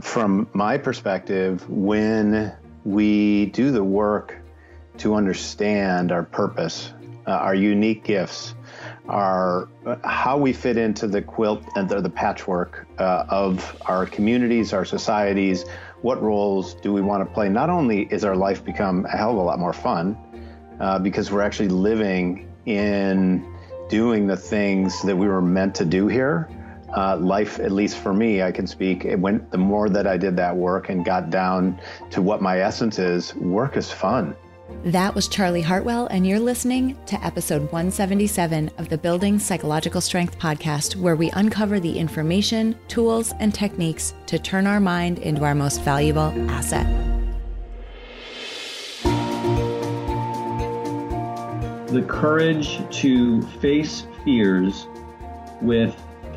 from my perspective, when we do the work to understand our purpose, uh, our unique gifts, our how we fit into the quilt and the, the patchwork uh, of our communities, our societies. What roles do we want to play? Not only is our life become a hell of a lot more fun uh, because we're actually living in doing the things that we were meant to do here. Uh, life, at least for me, I can speak. It went the more that I did that work and got down to what my essence is. Work is fun. That was Charlie Hartwell, and you're listening to episode 177 of the Building Psychological Strength podcast, where we uncover the information, tools, and techniques to turn our mind into our most valuable asset. The courage to face fears with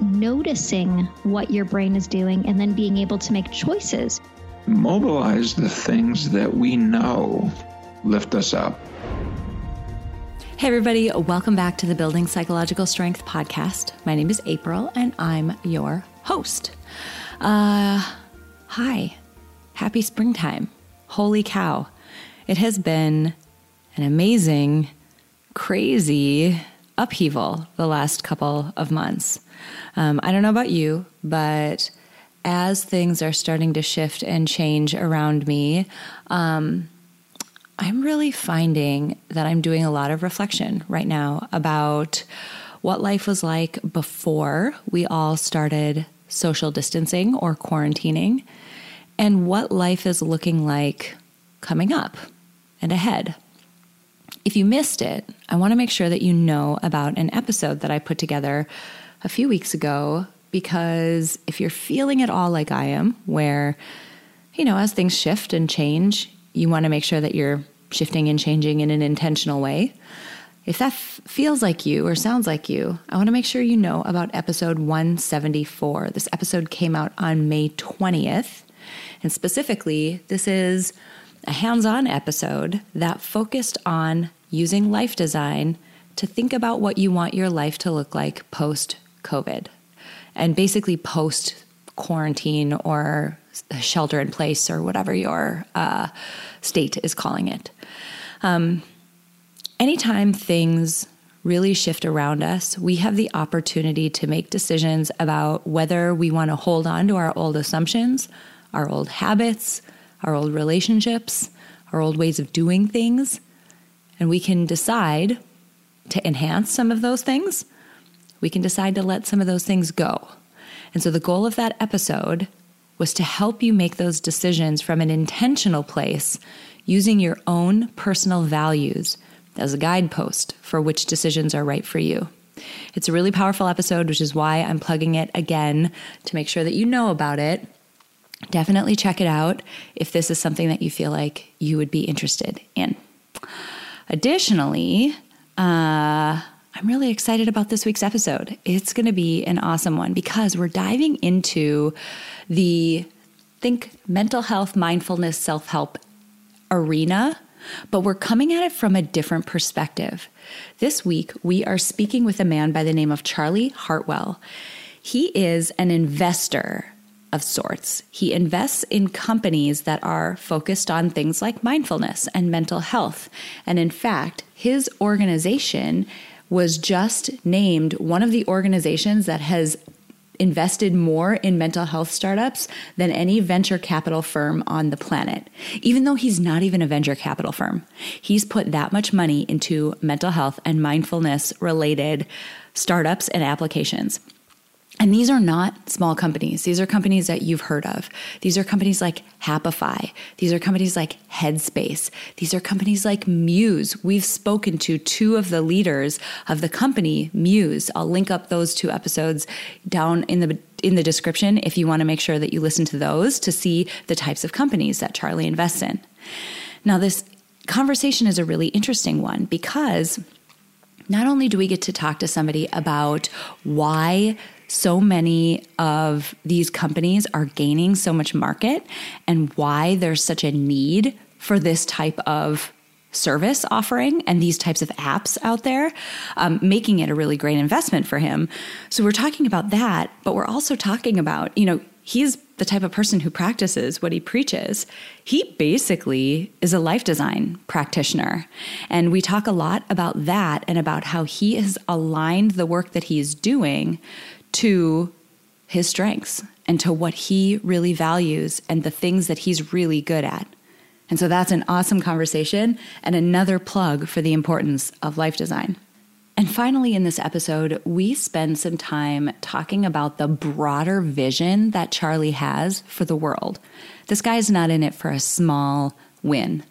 Noticing what your brain is doing and then being able to make choices. Mobilize the things that we know lift us up. Hey, everybody, welcome back to the Building Psychological Strength podcast. My name is April, and I'm your host. Uh, hi, happy springtime. Holy cow. It has been an amazing, crazy upheaval the last couple of months. Um, I don't know about you, but as things are starting to shift and change around me, um, I'm really finding that I'm doing a lot of reflection right now about what life was like before we all started social distancing or quarantining, and what life is looking like coming up and ahead. If you missed it, I want to make sure that you know about an episode that I put together a few weeks ago because if you're feeling at all like I am, where, you know, as things shift and change, you want to make sure that you're shifting and changing in an intentional way. If that f- feels like you or sounds like you, I want to make sure you know about episode 174. This episode came out on May 20th. And specifically, this is a hands on episode that focused on using life design to think about what you want your life to look like post COVID and basically post quarantine or shelter in place or whatever your uh, state is calling it. Um, anytime things really shift around us, we have the opportunity to make decisions about whether we want to hold on to our old assumptions, our old habits, our old relationships, our old ways of doing things. And we can decide to enhance some of those things. We can decide to let some of those things go. And so the goal of that episode was to help you make those decisions from an intentional place using your own personal values as a guidepost for which decisions are right for you. It's a really powerful episode, which is why I'm plugging it again to make sure that you know about it. Definitely check it out if this is something that you feel like you would be interested in. Additionally, uh, I'm really excited about this week's episode. It's going to be an awesome one because we're diving into the think mental health, mindfulness, self help arena, but we're coming at it from a different perspective. This week, we are speaking with a man by the name of Charlie Hartwell. He is an investor of sorts. He invests in companies that are focused on things like mindfulness and mental health. And in fact, his organization was just named one of the organizations that has invested more in mental health startups than any venture capital firm on the planet. Even though he's not even a venture capital firm, he's put that much money into mental health and mindfulness related startups and applications. And these are not small companies. These are companies that you've heard of. These are companies like Happify. These are companies like Headspace. These are companies like Muse. We've spoken to two of the leaders of the company, Muse. I'll link up those two episodes down in the in the description if you want to make sure that you listen to those to see the types of companies that Charlie invests in. Now, this conversation is a really interesting one because not only do we get to talk to somebody about why so many of these companies are gaining so much market and why there's such a need for this type of service offering and these types of apps out there, um, making it a really great investment for him. So we're talking about that, but we're also talking about, you know, he's the type of person who practices what he preaches. He basically is a life design practitioner. And we talk a lot about that and about how he has aligned the work that he's doing to his strengths and to what he really values and the things that he's really good at. And so that's an awesome conversation and another plug for the importance of life design. And finally, in this episode, we spend some time talking about the broader vision that Charlie has for the world. This guy's not in it for a small win.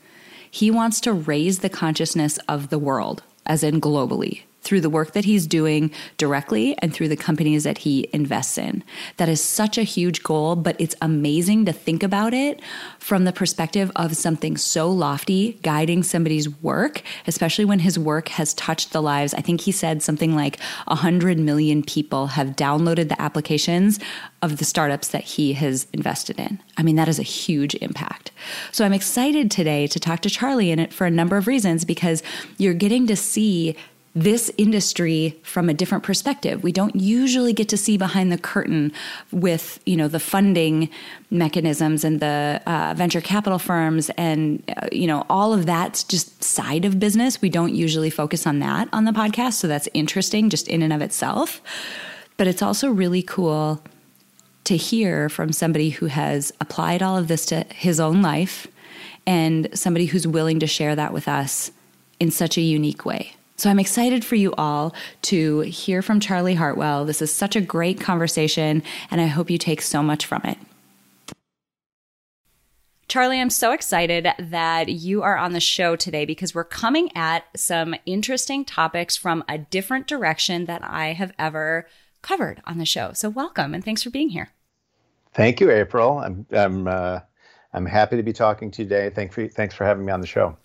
He wants to raise the consciousness of the world, as in globally, through the work that he's doing directly and through the companies that he invests in. That is such a huge goal, but it's amazing to think about it from the perspective of something so lofty guiding somebody's work, especially when his work has touched the lives. I think he said something like 100 million people have downloaded the applications of the startups that he has invested in. I mean, that is a huge impact. So I'm excited today to talk to Charlie in it for a number of reasons because you're getting to see this industry from a different perspective. We don't usually get to see behind the curtain with, you know, the funding mechanisms and the uh, venture capital firms and, uh, you know, all of that's just side of business. We don't usually focus on that on the podcast. So that's interesting just in and of itself. But it's also really cool to hear from somebody who has applied all of this to his own life and somebody who's willing to share that with us in such a unique way. So I'm excited for you all to hear from Charlie Hartwell. This is such a great conversation, and I hope you take so much from it. Charlie, I'm so excited that you are on the show today because we're coming at some interesting topics from a different direction that I have ever covered on the show. So welcome and thanks for being here. Thank you, April. I'm I'm uh, I'm happy to be talking to you today. Thanks for thanks for having me on the show.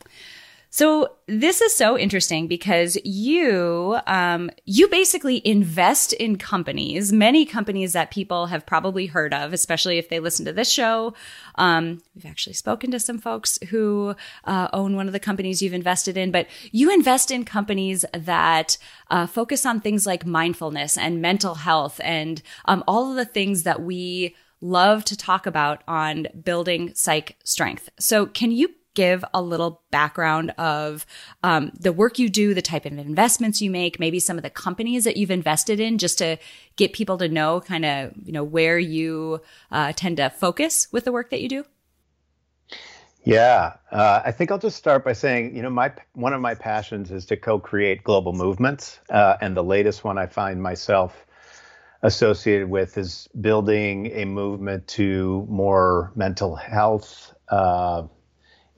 So this is so interesting because you um, you basically invest in companies, many companies that people have probably heard of, especially if they listen to this show. Um, we've actually spoken to some folks who uh, own one of the companies you've invested in, but you invest in companies that uh, focus on things like mindfulness and mental health and um, all of the things that we love to talk about on building psych strength. So can you give a little background of um, the work you do, the type of investments you make, maybe some of the companies that you've invested in, just to get people to know kind of you know where you uh, tend to focus with the work that you do? Yeah, uh, I think I'll just start by saying, you know, my one of my passions is to co-create global movements, uh, and the latest one I find myself associated with is building a movement to more mental health uh,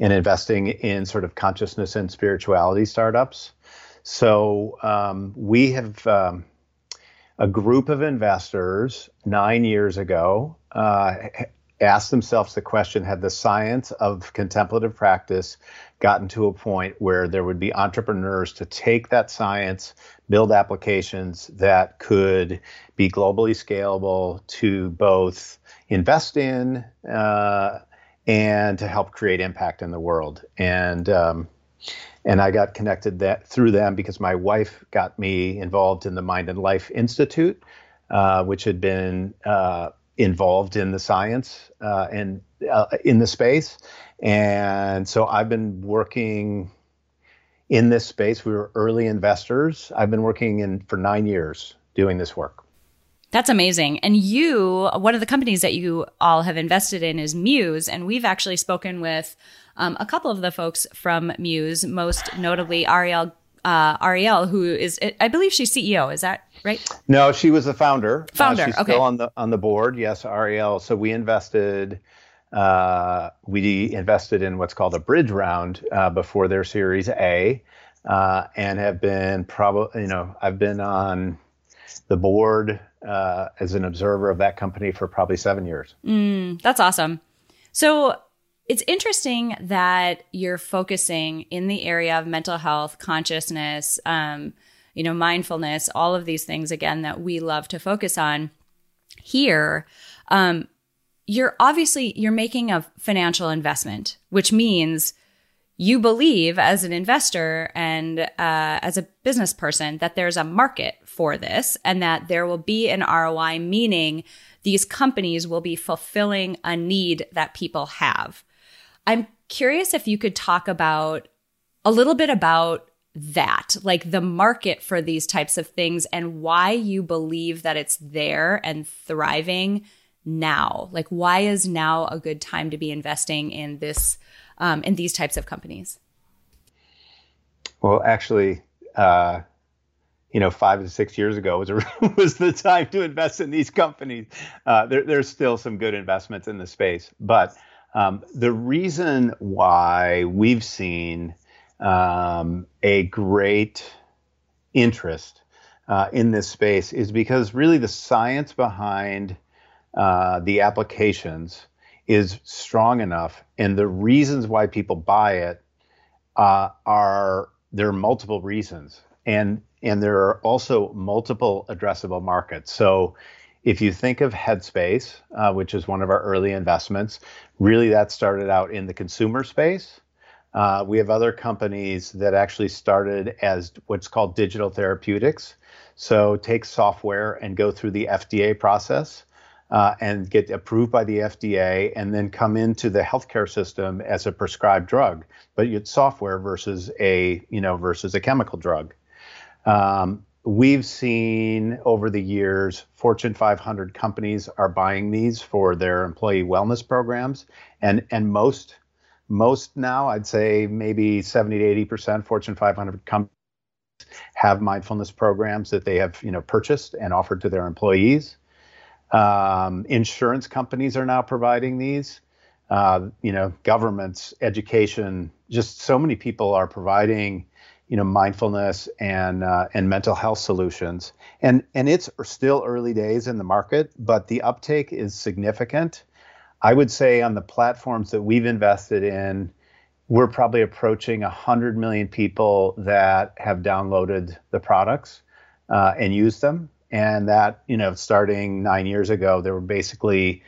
in investing in sort of consciousness and spirituality startups. So um, we have um, a group of investors nine years ago uh, asked themselves the question Had the science of contemplative practice gotten to a point where there would be entrepreneurs to take that science, build applications that could be globally scalable to both invest in, uh, and to help create impact in the world. And um, and I got connected that through them because my wife got me involved in the Mind and Life Institute, uh, which had been uh, involved in the science uh, and uh, in the space. And so I've been working in this space. We were early investors. I've been working in for nine years doing this work. That's amazing. And you, one of the companies that you all have invested in is Muse. And we've actually spoken with um, a couple of the folks from Muse, most notably Ariel, uh, Ariel, who is, I believe she's CEO. Is that right? No, she was the founder. Uh, founder. Uh, she's okay. Still on the on the board. Yes, Ariel. So we invested. Uh, we invested in what's called a bridge round uh, before their Series A, uh, and have been probably, you know, I've been on the board uh, as an observer of that company for probably seven years. Mm, that's awesome. So it's interesting that you're focusing in the area of mental health, consciousness, um, you know, mindfulness, all of these things again that we love to focus on here. Um, you're obviously you're making a financial investment, which means you believe as an investor and uh, as a business person that there's a market for this and that there will be an ROI, meaning these companies will be fulfilling a need that people have. I'm curious if you could talk about a little bit about that, like the market for these types of things and why you believe that it's there and thriving now. Like, why is now a good time to be investing in this, um, in these types of companies? Well, actually, uh, you know, five to six years ago was a, was the time to invest in these companies. Uh, there, there's still some good investments in the space, but um, the reason why we've seen um, a great interest uh, in this space is because really the science behind uh, the applications is strong enough, and the reasons why people buy it uh, are there are multiple reasons, and and there are also multiple addressable markets. So if you think of Headspace, uh, which is one of our early investments, really that started out in the consumer space. Uh, we have other companies that actually started as what's called digital therapeutics. So take software and go through the FDA process uh, and get approved by the FDA and then come into the healthcare system as a prescribed drug, but it's software versus a, you know, versus a chemical drug. Um, we've seen over the years fortune 500 companies are buying these for their employee wellness programs. And and most most now i'd say maybe 70 to 80 percent fortune 500 companies have mindfulness programs that they have you know purchased and offered to their employees. Um, insurance companies are now providing these. Uh, you know governments education just so many people are providing you know mindfulness and uh, and mental health solutions. And and it's still early days in the market but the uptake is significant. I would say on the platforms that we've invested in we're probably approaching 100 million people that have downloaded the products uh, and used them. And that you know starting nine years ago there were basically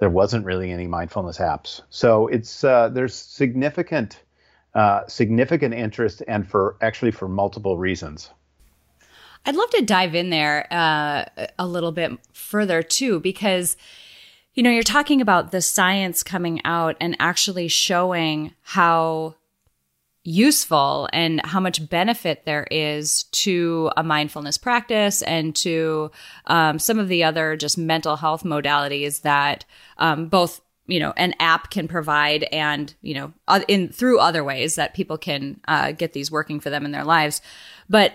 there wasn't really any mindfulness apps. So it's uh, there's significant uh, significant interest and for actually for multiple reasons. I'd love to dive in there uh, a little bit further too, because you know you're talking about the science coming out and actually showing how useful and how much benefit there is to a mindfulness practice and to um, some of the other just mental health modalities that um, both you know an app can provide and you know in through other ways that people can uh, get these working for them in their lives. But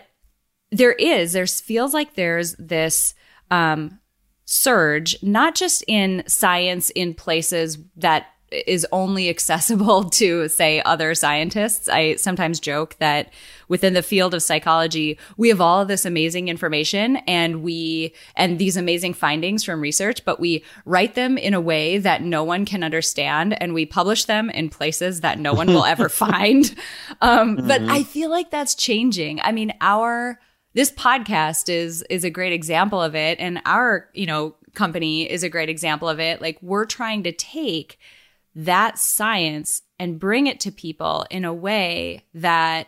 there is there feels like there's this um, surge not just in science in places that is only accessible to say other scientists. I sometimes joke that within the field of psychology, we have all of this amazing information and we and these amazing findings from research, but we write them in a way that no one can understand and we publish them in places that no one will ever find. Um, mm-hmm. but I feel like that's changing. I mean, our this podcast is is a great example of it and our, you know, company is a great example of it. Like we're trying to take that science and bring it to people in a way that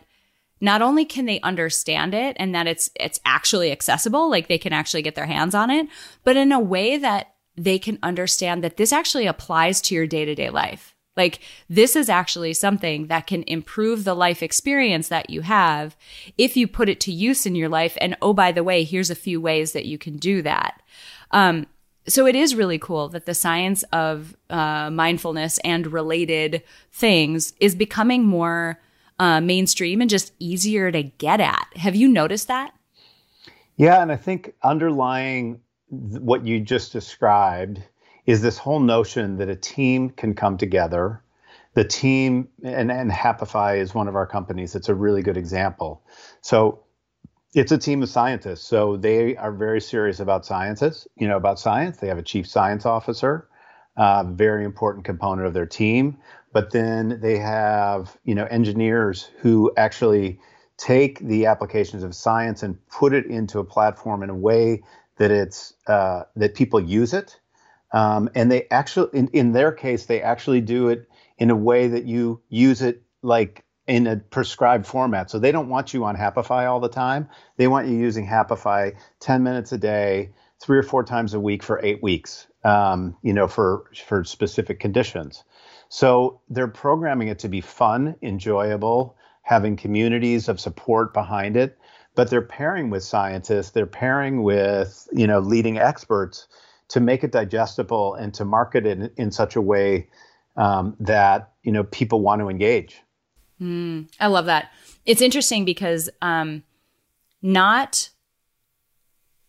not only can they understand it and that it's it's actually accessible like they can actually get their hands on it but in a way that they can understand that this actually applies to your day-to-day life. Like this is actually something that can improve the life experience that you have if you put it to use in your life. And oh by the way here's a few ways that you can do that. Um, so it is really cool that the science of uh, mindfulness and related things is becoming more uh, mainstream and just easier to get at. Have you noticed that? Yeah, and I think underlying what you just described is this whole notion that a team can come together. The team, and, and Happify is one of our companies. It's a really good example. So it's a team of scientists, so they are very serious about sciences. You know about science. They have a chief science officer, uh, very important component of their team. But then they have you know engineers who actually take the applications of science and put it into a platform in a way that it's uh, that people use it. Um, and they actually, in, in their case, they actually do it in a way that you use it like in a prescribed format. So they don't want you on Happify all the time. They want you using Happify 10 minutes a day, three or four times a week for eight weeks, um, you know, for, for specific conditions. So they're programming it to be fun, enjoyable, having communities of support behind it. But they're pairing with scientists, they're pairing with, you know, leading experts to make it digestible and to market it in, in such a way um, that, you know, people want to engage. Mm, I love that. It's interesting because um, not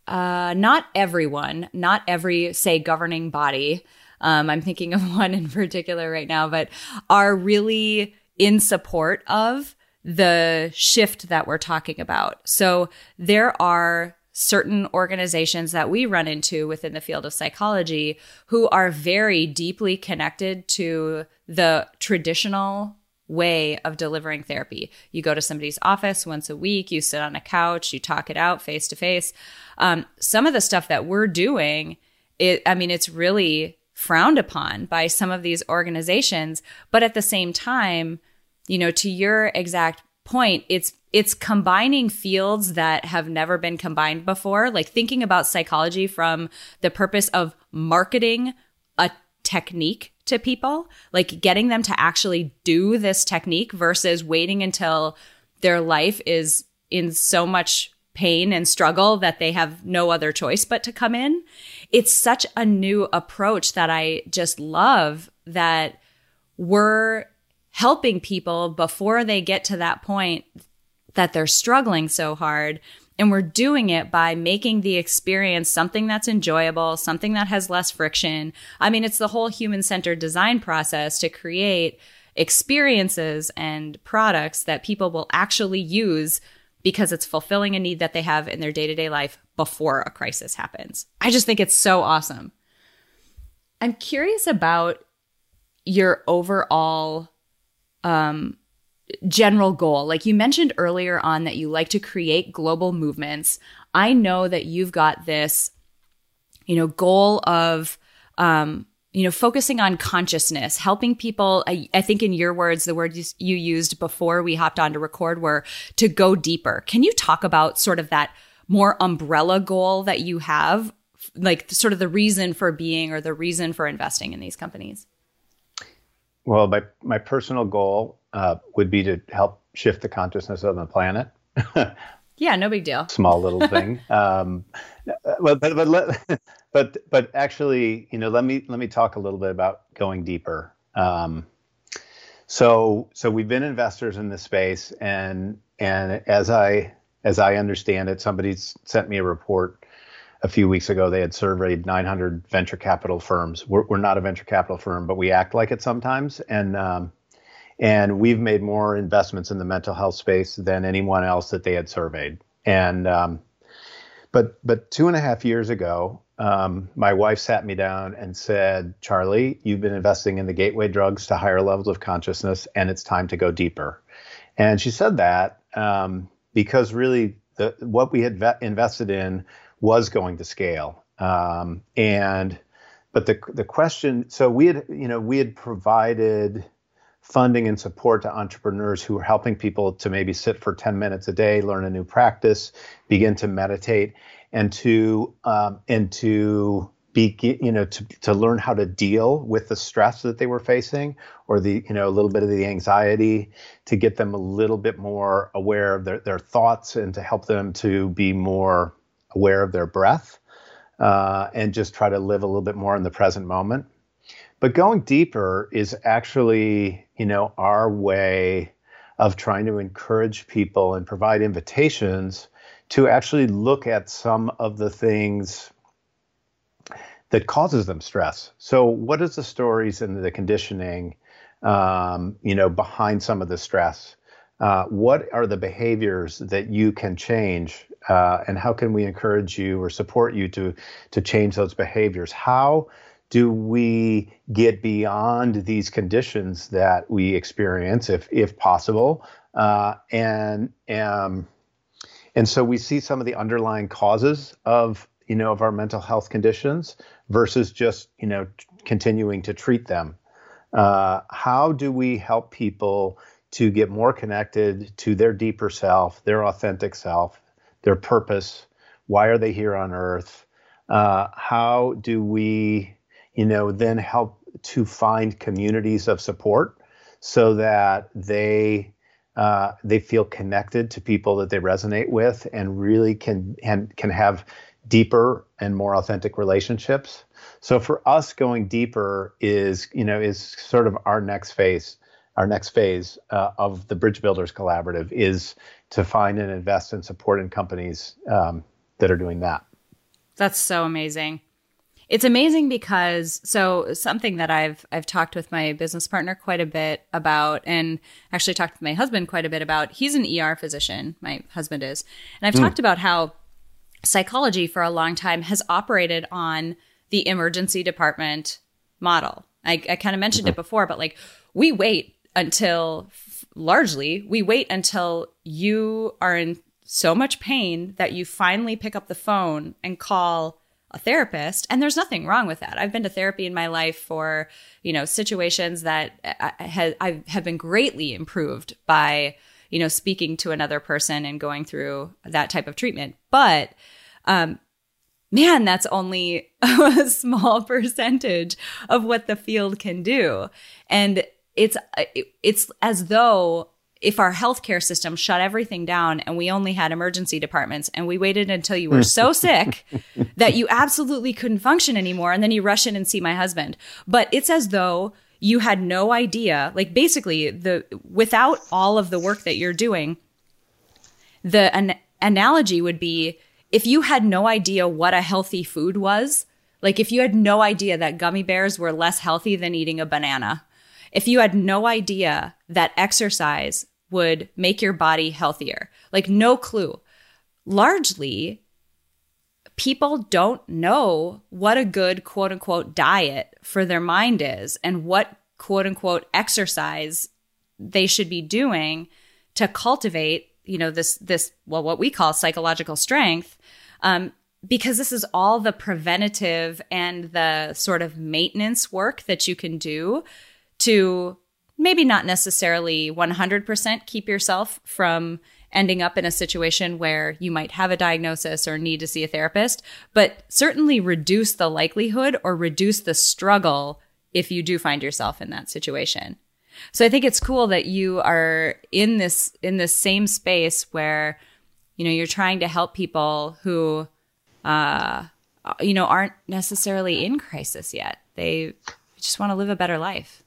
uh, not everyone, not every say governing body. Um, I'm thinking of one in particular right now, but are really in support of the shift that we're talking about. So there are certain organizations that we run into within the field of psychology who are very deeply connected to the traditional way of delivering therapy. You go to somebody's office once a week, you sit on a couch, you talk it out face to face. Um, some of the stuff that we're doing, it, I mean, it's really frowned upon by some of these organizations. But at the same time, you know, to your exact point, it's it's combining fields that have never been combined before, like thinking about psychology from the purpose of marketing a technique to people, like getting them to actually do this technique versus waiting until their life is in so much pain and struggle that they have no other choice but to come in. It's such a new approach that I just love that we're helping people before they get to that point that they're struggling so hard and we're doing it by making the experience something that's enjoyable, something that has less friction. I mean, it's the whole human centered design process to create experiences and products that people will actually use because it's fulfilling a need that they have in their day to day life before a crisis happens. I just think it's so awesome. I'm curious about your overall um, general goal. Like you mentioned earlier on that you like to create global movements. I know that you've got this, you know, goal of, um, you know, focusing on consciousness, helping people. I, I think in your words, the words you, you used before we hopped on to record were to go deeper. Can you talk about sort of that more umbrella goal that you have, like sort of the reason for being or the reason for investing in these companies? Well, my my personal goal uh, would be to help shift the consciousness of the planet. yeah, no big deal. Small little thing. um, but but but, but but actually, you know, let me let me talk a little bit about going deeper. Um, so so we've been investors in this space, and and as I as I understand it, somebody sent me a report a few weeks ago, they had surveyed 900 venture capital firms. We're, we're not a venture capital firm, but we act like it sometimes. And um, and we've made more investments in the mental health space than anyone else that they had surveyed. And um, but but two and a half years ago, um, my wife sat me down and said, "Charlie, you've been investing in the gateway drugs to higher levels of consciousness, and it's time to go deeper." And she said that um, because really, the, what we had ve- invested in was going to scale. Um, and but the the question, so we had you know we had provided funding and support to entrepreneurs who are helping people to maybe sit for 10 minutes a day, learn a new practice, begin to meditate, and to um, and to be you know to, to learn how to deal with the stress that they were facing or the you know a little bit of the anxiety to get them a little bit more aware of their, their thoughts and to help them to be more aware of their breath uh, and just try to live a little bit more in the present moment. But going deeper is actually, you know, our way of trying to encourage people and provide invitations to actually look at some of the things that causes them stress. So, what is the stories and the conditioning, um, you know, behind some of the stress? Uh, what are the behaviors that you can change uh, and how can we encourage you or support you to to change those behaviors? How do we get beyond these conditions that we experience, if if possible, uh, and um, and so we see some of the underlying causes of you know of our mental health conditions versus just you know continuing to treat them. Uh, how do we help people to get more connected to their deeper self, their authentic self, their purpose? Why are they here on Earth? Uh, how do we you know, then help to find communities of support so that they uh, they feel connected to people that they resonate with and really can and can have deeper and more authentic relationships. So for us, going deeper is you know is sort of our next phase. Our next phase uh, of the Bridge Builders Collaborative is to find and invest and support in companies um, that are doing that. That's so amazing. It's amazing because so something that I've I've talked with my business partner quite a bit about and actually talked with my husband quite a bit about. He's an ER physician, my husband is. And I've mm. talked about how psychology for a long time has operated on the emergency department model. I, I kind of mentioned mm-hmm. it before, but like we wait until largely we wait until you are in so much pain that you finally pick up the phone and call a therapist and there's nothing wrong with that. I've been to therapy in my life for you know situations that I, have been greatly improved by you know speaking to another person and going through that type of treatment. But um man that's only a small percentage of what the field can do. And it's it's as though if our healthcare system shut everything down and we only had emergency departments and we waited until you were so sick that you absolutely couldn't function anymore and then you rush in and see my husband. But it's as though you had no idea like basically the without all of the work that you're doing the an analogy would be if you had no idea what a healthy food was like if you had no idea that gummy bears were less healthy than eating a banana if you had no idea that exercise would make your body healthier, like no clue. Largely, people don't know what a good quote unquote diet for their mind is and what quote unquote exercise they should be doing to cultivate, you know, this, this, well, what we call psychological strength. Um, because this is all the preventative and the sort of maintenance work that you can do to maybe not necessarily 100% keep yourself from ending up in a situation where you might have a diagnosis or need to see a therapist, but certainly reduce the likelihood or reduce the struggle if you do find yourself in that situation. So I think it's cool that you are in this in this same space where you know you're trying to help people who uh you know aren't necessarily in crisis yet. They just want to live a better life.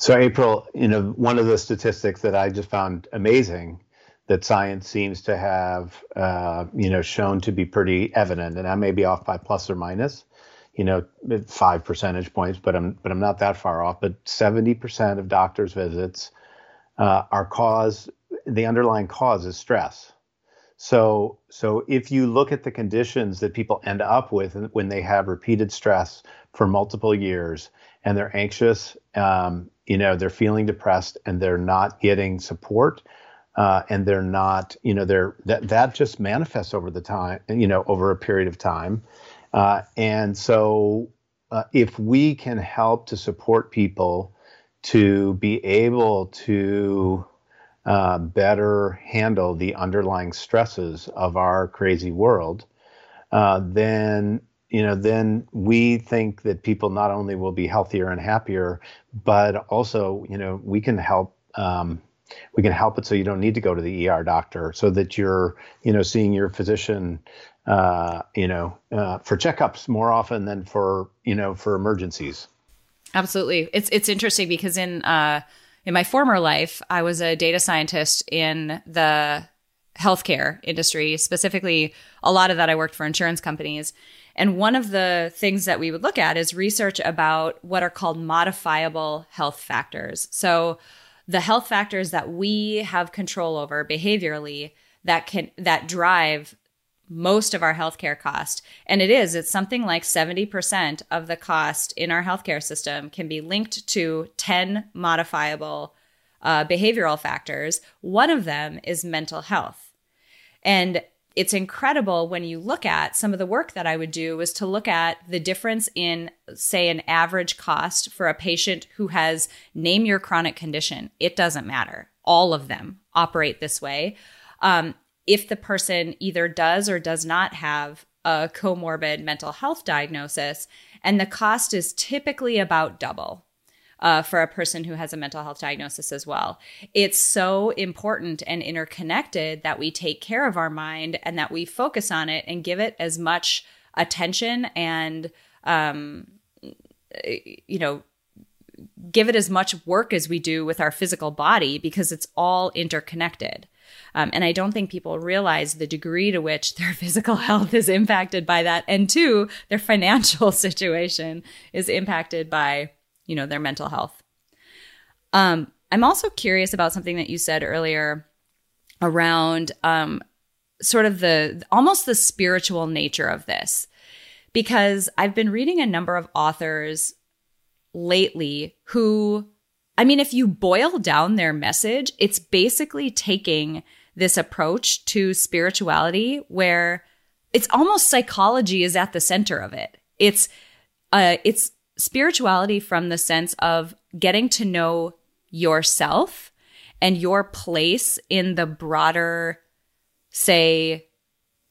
So, April, you know, one of the statistics that I just found amazing that science seems to have, uh, you know, shown to be pretty evident, and I may be off by plus or minus, you know, five percentage points, but I'm but I'm not that far off. But 70% of doctors' visits uh, are caused. The underlying cause is stress. So, so if you look at the conditions that people end up with when they have repeated stress for multiple years, and they're anxious, um, you know they're feeling depressed and they're not getting support uh, and they're not you know they're that that just manifests over the time you know over a period of time. Uh, and so uh, if we can help to support people to be able to uh, better handle the underlying stresses of our crazy world, uh, then you know, then we think that people not only will be healthier and happier, but also, you know, we can help. Um, we can help it so you don't need to go to the ER doctor, so that you're, you know, seeing your physician, uh, you know, uh, for checkups more often than for, you know, for emergencies. Absolutely, it's it's interesting because in uh, in my former life, I was a data scientist in the healthcare industry. Specifically, a lot of that I worked for insurance companies. And one of the things that we would look at is research about what are called modifiable health factors. So the health factors that we have control over behaviorally that can that drive most of our healthcare cost. And it is, it's something like 70% of the cost in our healthcare system can be linked to 10 modifiable uh, behavioral factors. One of them is mental health. And it's incredible when you look at some of the work that I would do was to look at the difference in, say, an average cost for a patient who has name your chronic condition. It doesn't matter. All of them operate this way. Um, if the person either does or does not have a comorbid mental health diagnosis, and the cost is typically about double. Uh, for a person who has a mental health diagnosis as well. It's so important and interconnected that we take care of our mind and that we focus on it and give it as much attention and, um, you know, give it as much work as we do with our physical body because it's all interconnected. Um, and I don't think people realize the degree to which their physical health is impacted by that. And two, their financial situation is impacted by, you know, their mental health. Um, I'm also curious about something that you said earlier around um, sort of the almost the spiritual nature of this. Because I've been reading a number of authors lately who I mean, if you boil down their message, it's basically taking this approach to spirituality where it's almost psychology is at the center of it. It's uh it's spirituality from the sense of getting to know yourself and your place in the broader say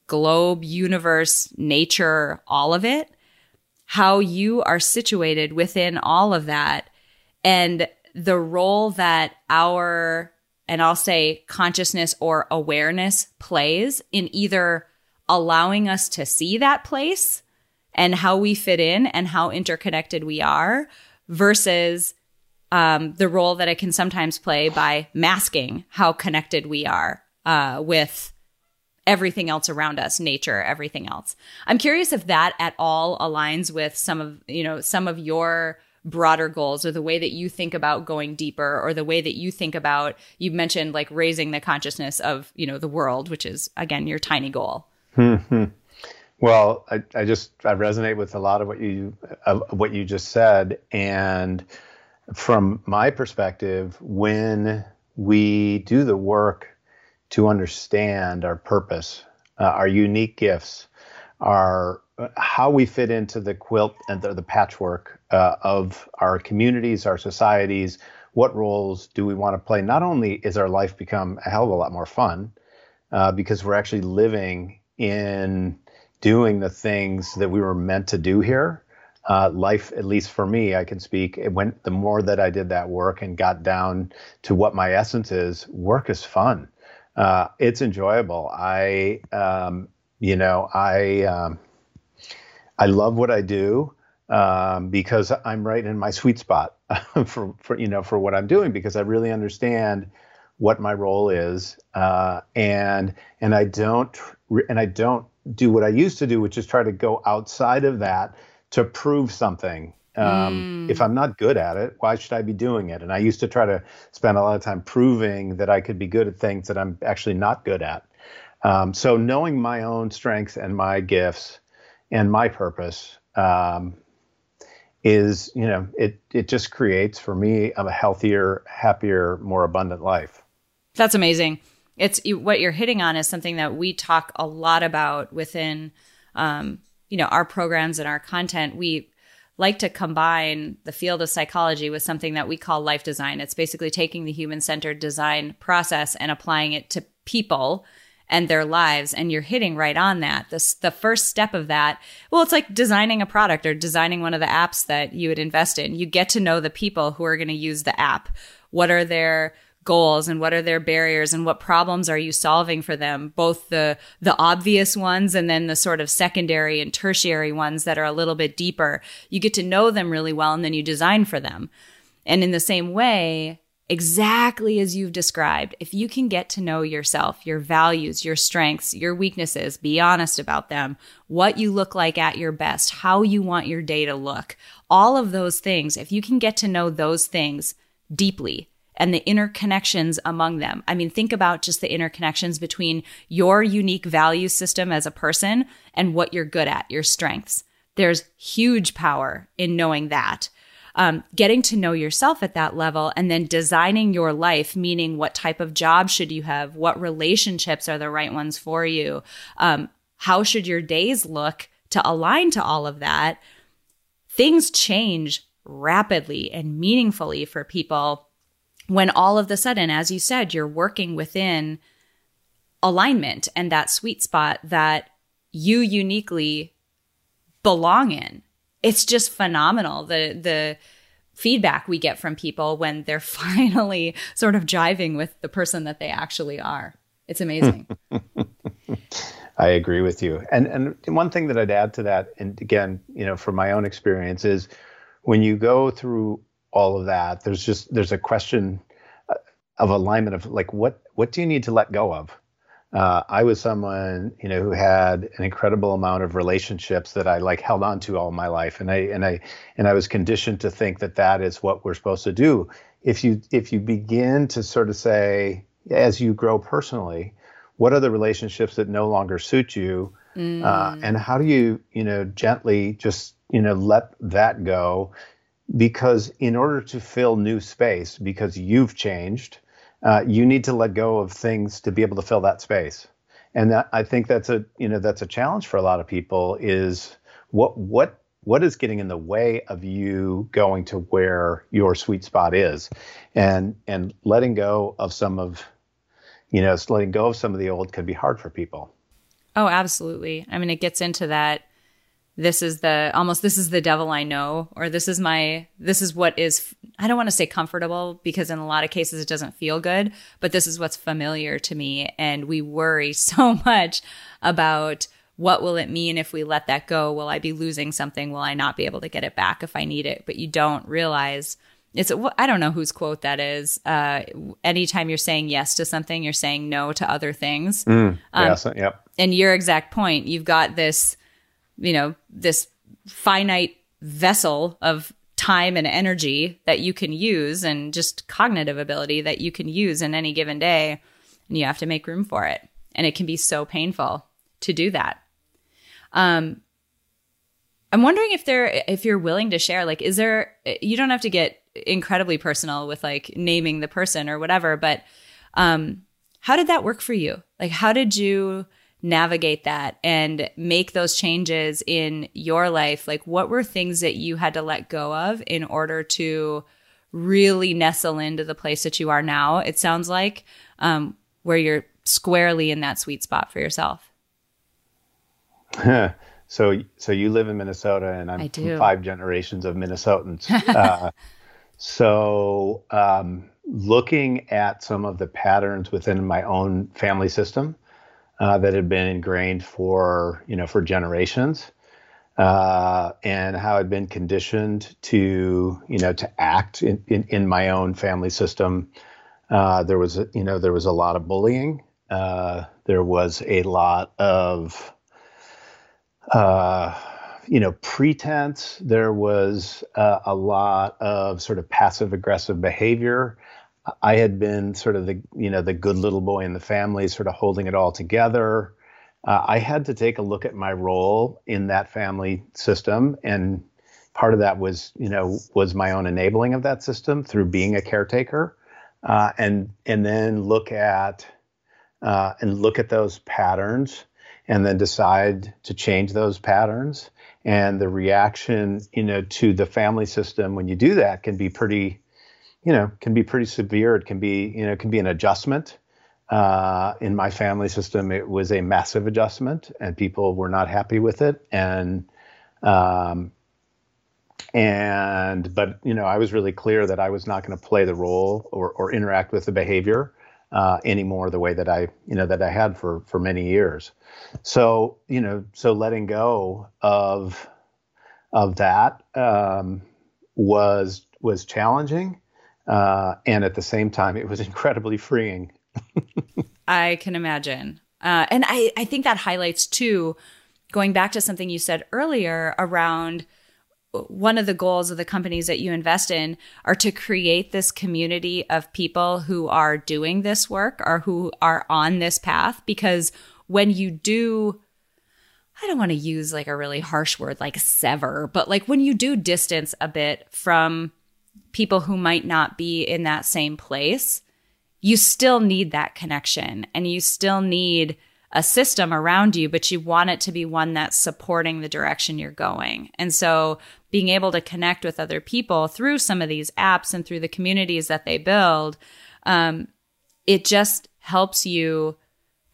globe, universe, nature, all of it, how you are situated within all of that and the role that our, and I'll say consciousness or awareness plays in either allowing us to see that place and how we fit in and how interconnected we are versus um, the role that it can sometimes play by masking how connected we are uh, with everything else around us nature everything else i'm curious if that at all aligns with some of you know some of your broader goals or the way that you think about going deeper or the way that you think about you mentioned like raising the consciousness of you know the world which is again your tiny goal mm-hmm. Well I, I just i resonate with a lot of what you what you just said and from my perspective when we do the work to understand our purpose uh, our unique gifts our how we fit into the quilt and the, the patchwork uh, of our communities, our societies. What roles do we want to play? Not only is our life become a hell of a lot more fun uh, because we're actually living in doing the things that we were meant to do here. Uh, life, at least for me, I can speak. It went the more that I did that work and got down to what my essence is. Work is fun. Uh, it's enjoyable. I, um, you know, I. Um, I love what I do um, because I'm right in my sweet spot for, for you know for what I'm doing because I really understand what my role is uh, and and I don't and I don't do what I used to do, which is try to go outside of that to prove something. Um, mm. If I'm not good at it, why should I be doing it? And I used to try to spend a lot of time proving that I could be good at things that I'm actually not good at. Um, so knowing my own strengths and my gifts and my purpose um, is you know it it just creates for me a healthier happier more abundant life that's amazing it's what you're hitting on is something that we talk a lot about within um, you know our programs and our content we like to combine the field of psychology with something that we call life design it's basically taking the human centered design process and applying it to people and their lives. And you're hitting right on that. This, the first step of that, well, it's like designing a product or designing one of the apps that you would invest in. You get to know the people who are going to use the app. What are their goals and what are their barriers and what problems are you solving for them? Both the the obvious ones and then the sort of secondary and tertiary ones that are a little bit deeper. You get to know them really well and then you design for them. And in the same way exactly as you've described, if you can get to know yourself, your values, your strengths, your weaknesses, be honest about them, what you look like at your best, how you want your day to look, all of those things, if you can get to know those things deeply and the interconnections among them. I mean, think about just the interconnections between your unique value system as a person and what you're good at, your strengths. There's huge power in knowing that. Um, getting to know yourself at that level and then designing your life, meaning what type of job should you have? What relationships are the right ones for you? Um, how should your days look to align to all of that? Things change rapidly and meaningfully for people when all of the sudden, as you said, you're working within alignment and that sweet spot that you uniquely belong in. It's just phenomenal the the feedback we get from people when they're finally sort of jiving with the person that they actually are. It's amazing. I agree with you. And and one thing that I'd add to that, and again, you know, from my own experience, is when you go through all of that, there's just there's a question uh, of alignment of like what what do you need to let go of? Uh, I was someone you know who had an incredible amount of relationships that I like held on to all my life, and I and I and I was conditioned to think that that is what we're supposed to do. If you if you begin to sort of say as you grow personally, what are the relationships that no longer suit you, mm. uh, and how do you you know gently just you know let that go because in order to fill new space because you've changed uh, you need to let go of things to be able to fill that space. And that, i think that's a you know that's a challenge for a lot of people is what what what is getting in the way of you going to where your sweet spot is? And and letting go of some of you know letting go of some of the old could be hard for people. Oh absolutely. I mean it gets into that this is the almost this is the devil I know, or this is my this is what is I don't want to say comfortable because in a lot of cases it doesn't feel good, but this is what's familiar to me. And we worry so much about what will it mean if we let that go? Will I be losing something? Will I not be able to get it back if I need it? But you don't realize it's I don't know whose quote that is. Uh, anytime you're saying yes to something, you're saying no to other things. Mm, um, yes, yep. And your exact point, you've got this you know, this finite vessel of time and energy that you can use and just cognitive ability that you can use in any given day. And you have to make room for it. And it can be so painful to do that. Um, I'm wondering if there, if you're willing to share, like, is there, you don't have to get incredibly personal with like naming the person or whatever, but, um, how did that work for you? Like, how did you, navigate that and make those changes in your life? Like, what were things that you had to let go of in order to really nestle into the place that you are now? It sounds like um, where you're squarely in that sweet spot for yourself. so, so you live in Minnesota, and I'm five generations of Minnesotans. uh, so, um, looking at some of the patterns within my own family system, uh, that had been ingrained for you know for generations, uh, and how I'd been conditioned to you know to act in, in, in my own family system. Uh, there was you know there was a lot of bullying. Uh, there was a lot of uh, you know pretense. There was a lot of sort of passive aggressive behavior. I had been sort of the you know the good little boy in the family, sort of holding it all together. Uh, I had to take a look at my role in that family system, and part of that was you know was my own enabling of that system through being a caretaker, uh, and and then look at uh, and look at those patterns, and then decide to change those patterns. And the reaction you know to the family system when you do that can be pretty you know, can be pretty severe. It can be, you know, it can be an adjustment. Uh, in my family system, it was a massive adjustment, and people were not happy with it. And um, and but you know, I was really clear that I was not going to play the role or, or interact with the behavior uh, anymore the way that I you know that I had for for many years. So you know, so letting go of of that um, was was challenging uh, and at the same time, it was incredibly freeing. I can imagine. Uh, and I, I think that highlights too, going back to something you said earlier around one of the goals of the companies that you invest in are to create this community of people who are doing this work or who are on this path because when you do I don't want to use like a really harsh word like sever, but like when you do distance a bit from people who might not be in that same place, you still need that connection and you still need a system around you, but you want it to be one that's supporting the direction you're going. And so being able to connect with other people through some of these apps and through the communities that they build, um, it just helps you.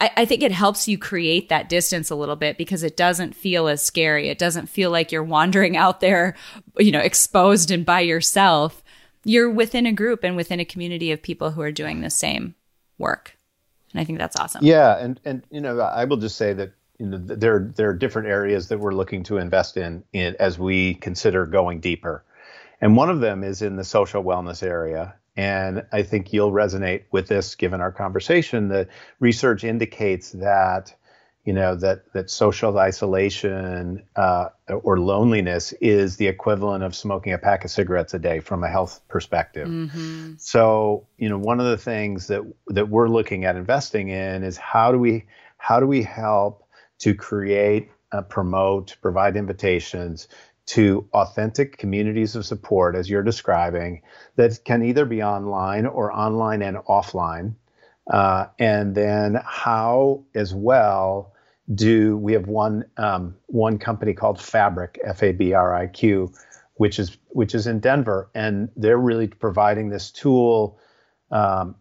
I, I think it helps you create that distance a little bit because it doesn't feel as scary. It doesn't feel like you're wandering out there, you know, exposed and by yourself. You're within a group and within a community of people who are doing the same work. And I think that's awesome. Yeah, and and you know, I will just say that you know there there are different areas that we're looking to invest in, in as we consider going deeper, and one of them is in the social wellness area. And I think you'll resonate with this given our conversation. The research indicates that you know that that social isolation uh, or loneliness is the equivalent of smoking a pack of cigarettes a day from a health perspective. Mm-hmm. So you know one of the things that that we're looking at investing in is how do we how do we help to create, uh, promote, provide invitations to authentic communities of support, as you're describing, that can either be online or online and offline. Uh, and then how, as well, do we have one um, one company called Fabriq F A B R I Q, which is which is in Denver, and they're really providing this tool um,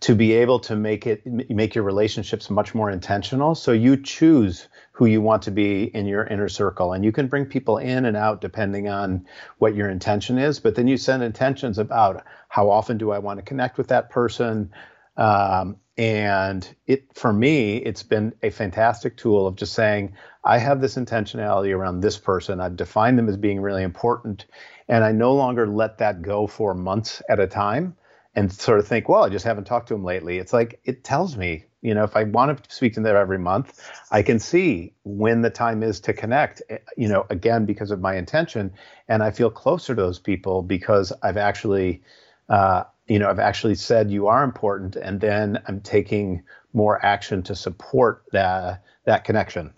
to be able to make it make your relationships much more intentional. So you choose who you want to be in your inner circle and you can bring people in and out depending on what your intention is but then you send intentions about how often do i want to connect with that person um, and it for me it's been a fantastic tool of just saying i have this intentionality around this person. I've defined them as being really important and i no longer let that go for months at a time and sort of think, well, I just haven't talked to him lately. It's like it tells me, you know, if I want to speak to them every month, I can see when the time is to connect, eh, you know, again, because of my intention. And I feel closer to those people because I've actually, uh, you know, I've actually said you are important. And then I'm taking more action to support that, that connection.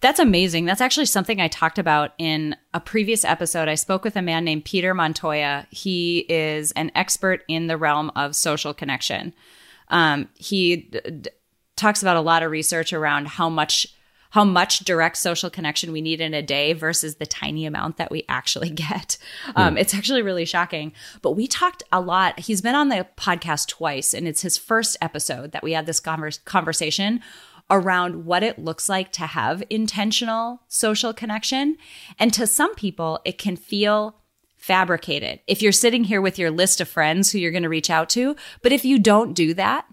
That's amazing. That's actually something I talked about in a previous episode. I spoke with a man named Peter Montoya. He is an expert in the realm of social connection. Um, he d- d- talks about a lot of research around how much how much direct social connection we need in a day versus the tiny amount that we actually get. Um, mm. It's actually really shocking. But we talked a lot. He's been on the podcast twice, and it's his first episode that we had this converse, conversation around what it looks like to have intentional social connection. And to some people, it can feel fabricated. If you're sitting here with your list of friends who you're going to reach out to, but if you don't do that,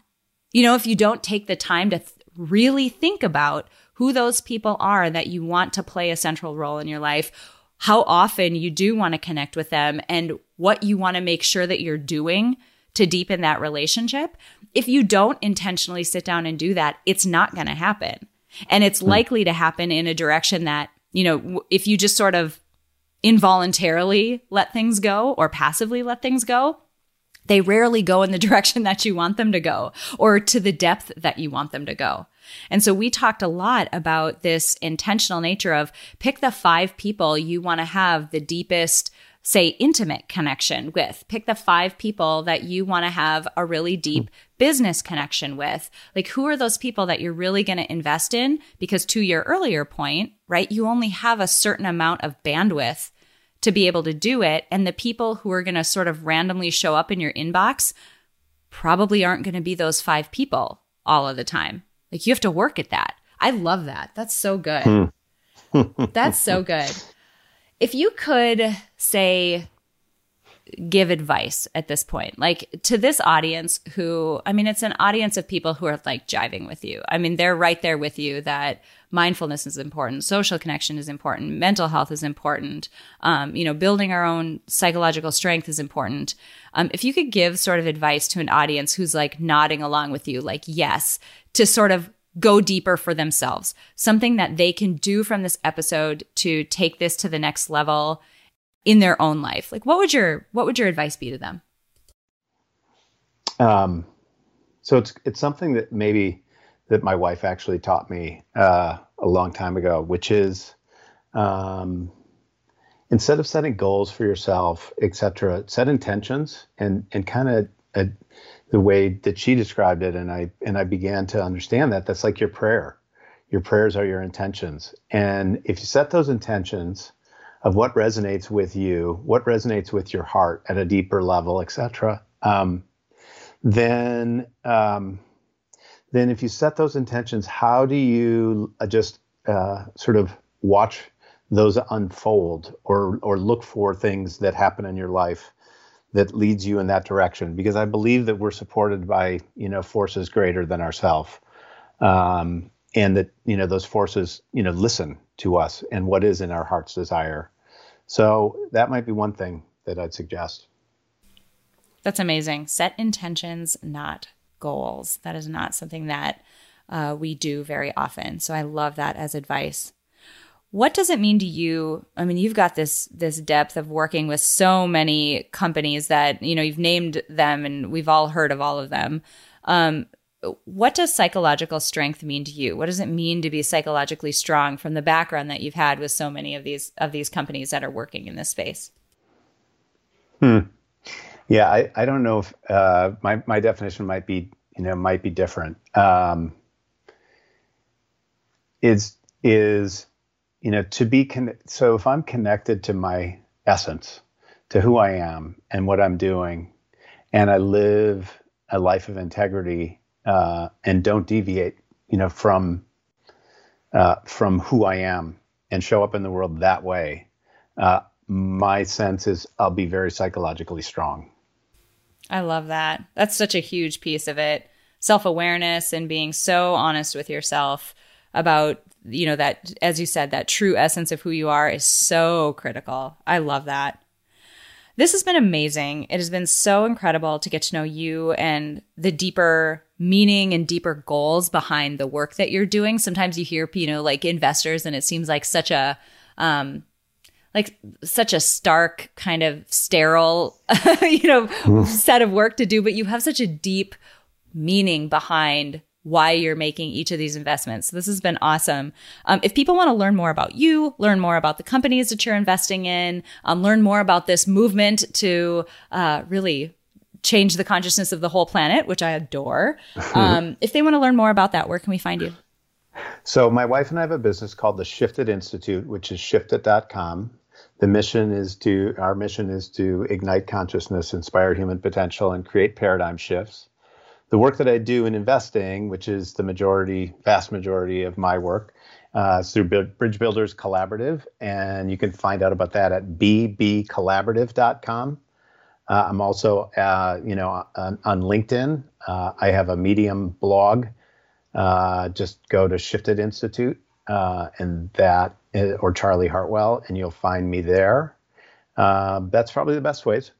you know, if you don't take the time to th- really think about who those people are that you want to play a central role in your life, how often you do want to connect with them, and what you want to make sure that you're doing to deepen that relationship, if you don't intentionally sit down and do that, it's not going to happen. And it's mm. likely to happen in a direction that, you know, if you just sort of involuntarily let things go or passively let things go, they rarely go in the direction that you want them to go or to the depth that you want them to go. And so we talked a lot about this intentional nature of pick the five people you want to have the deepest say, intimate connection with. Pick the five people that you want to have a really deep business connection with. Like, who are those people that you're really going to invest in? Because to your earlier point, right, you only have a certain amount of bandwidth to be able to do it. And the people who are going to sort of randomly show up in your inbox probably aren't going to be those five people all of the time. Like, you have to work at that. I love that. That's so good. Hmm. That's so good. If you could say, give advice at this point, like to this audience who, I mean, it's an audience of people who are like jiving with you. I mean, they're right there with you that mindfulness is important, social connection is important, mental health is important, um, you know, building our own psychological strength is important. Um, if you could give sort of advice to an audience who's like nodding along with you, like, yes, to sort of go deeper for themselves, something that they can do from this episode to take this to the next level in their own life. Like what would your what would your advice be to them? Um so it's it's something that maybe that my wife actually taught me uh, a long time ago, which is um, instead of setting goals for yourself, etc., set intentions and and kind of uh, the way that she described it, and I and I began to understand that that's like your prayer. Your prayers are your intentions, and if you set those intentions of what resonates with you, what resonates with your heart at a deeper level, etc., um, then um, then if you set those intentions, how do you uh, just uh, sort of watch those unfold or or look for things that happen in your life that leads you in that direction? Because I believe that we're supported by you know forces greater than ourselves, um, and that you know those forces you know listen to us and what is in our heart's desire. So that might be one thing that I'd suggest. That's amazing. Set intentions, not goals. That is not something that uh, we do very often. So I love that as advice. What does it mean to you? I mean, you've got this this depth of working with so many companies that you know you've named them, and we've all heard of all of them. Um, what does psychological strength mean to you? What does it mean to be psychologically strong from the background that you've had with so many of these of these companies that are working in this space? Hmm. Yeah, I, I don't know if uh, my my definition might be you know might be different. Um, is is you know to be con- so if I'm connected to my essence, to who I am and what I'm doing, and I live a life of integrity uh, and don't deviate, you know, from uh, from who I am and show up in the world that way. Uh, my sense is I'll be very psychologically strong. I love that. That's such a huge piece of it. Self awareness and being so honest with yourself about, you know, that, as you said, that true essence of who you are is so critical. I love that. This has been amazing. It has been so incredible to get to know you and the deeper meaning and deeper goals behind the work that you're doing. Sometimes you hear, you know, like investors, and it seems like such a, um, like such a stark kind of sterile you know mm. set of work to do but you have such a deep meaning behind why you're making each of these investments. This has been awesome. Um, if people want to learn more about you learn more about the companies that you're investing in um, learn more about this movement to uh, really change the consciousness of the whole planet which i adore um, if they want to learn more about that where can we find you? So my wife and I have a business called the Shifted Institute, which is shifted.com the mission is to our mission is to ignite consciousness, inspire human potential, and create paradigm shifts. The work that I do in investing, which is the majority, vast majority of my work, uh, is through Bridge Builders Collaborative, and you can find out about that at bbcollaborative.com. Uh, I'm also, uh, you know, on, on LinkedIn. Uh, I have a Medium blog. Uh, just go to Shifted Institute, uh, and that uh, or Charlie Hartwell, and you'll find me there. That's probably the best ways.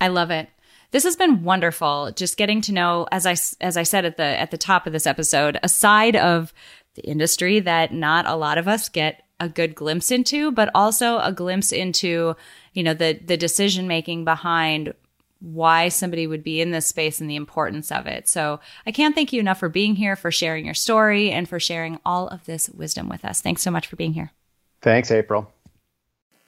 I love it. This has been wonderful. Just getting to know, as I as I said at the at the top of this episode, a side of the industry that not a lot of us get a good glimpse into, but also a glimpse into, you know, the the decision making behind why somebody would be in this space and the importance of it. So I can't thank you enough for being here, for sharing your story, and for sharing all of this wisdom with us. Thanks so much for being here. Thanks, April.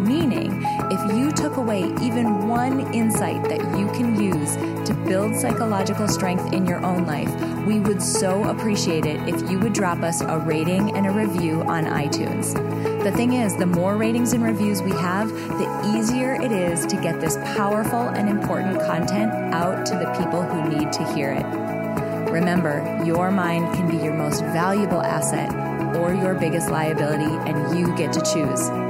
Meaning, if you took away even one insight that you can use to build psychological strength in your own life, we would so appreciate it if you would drop us a rating and a review on iTunes. The thing is, the more ratings and reviews we have, the easier it is to get this powerful and important content out to the people who need to hear it. Remember, your mind can be your most valuable asset or your biggest liability, and you get to choose.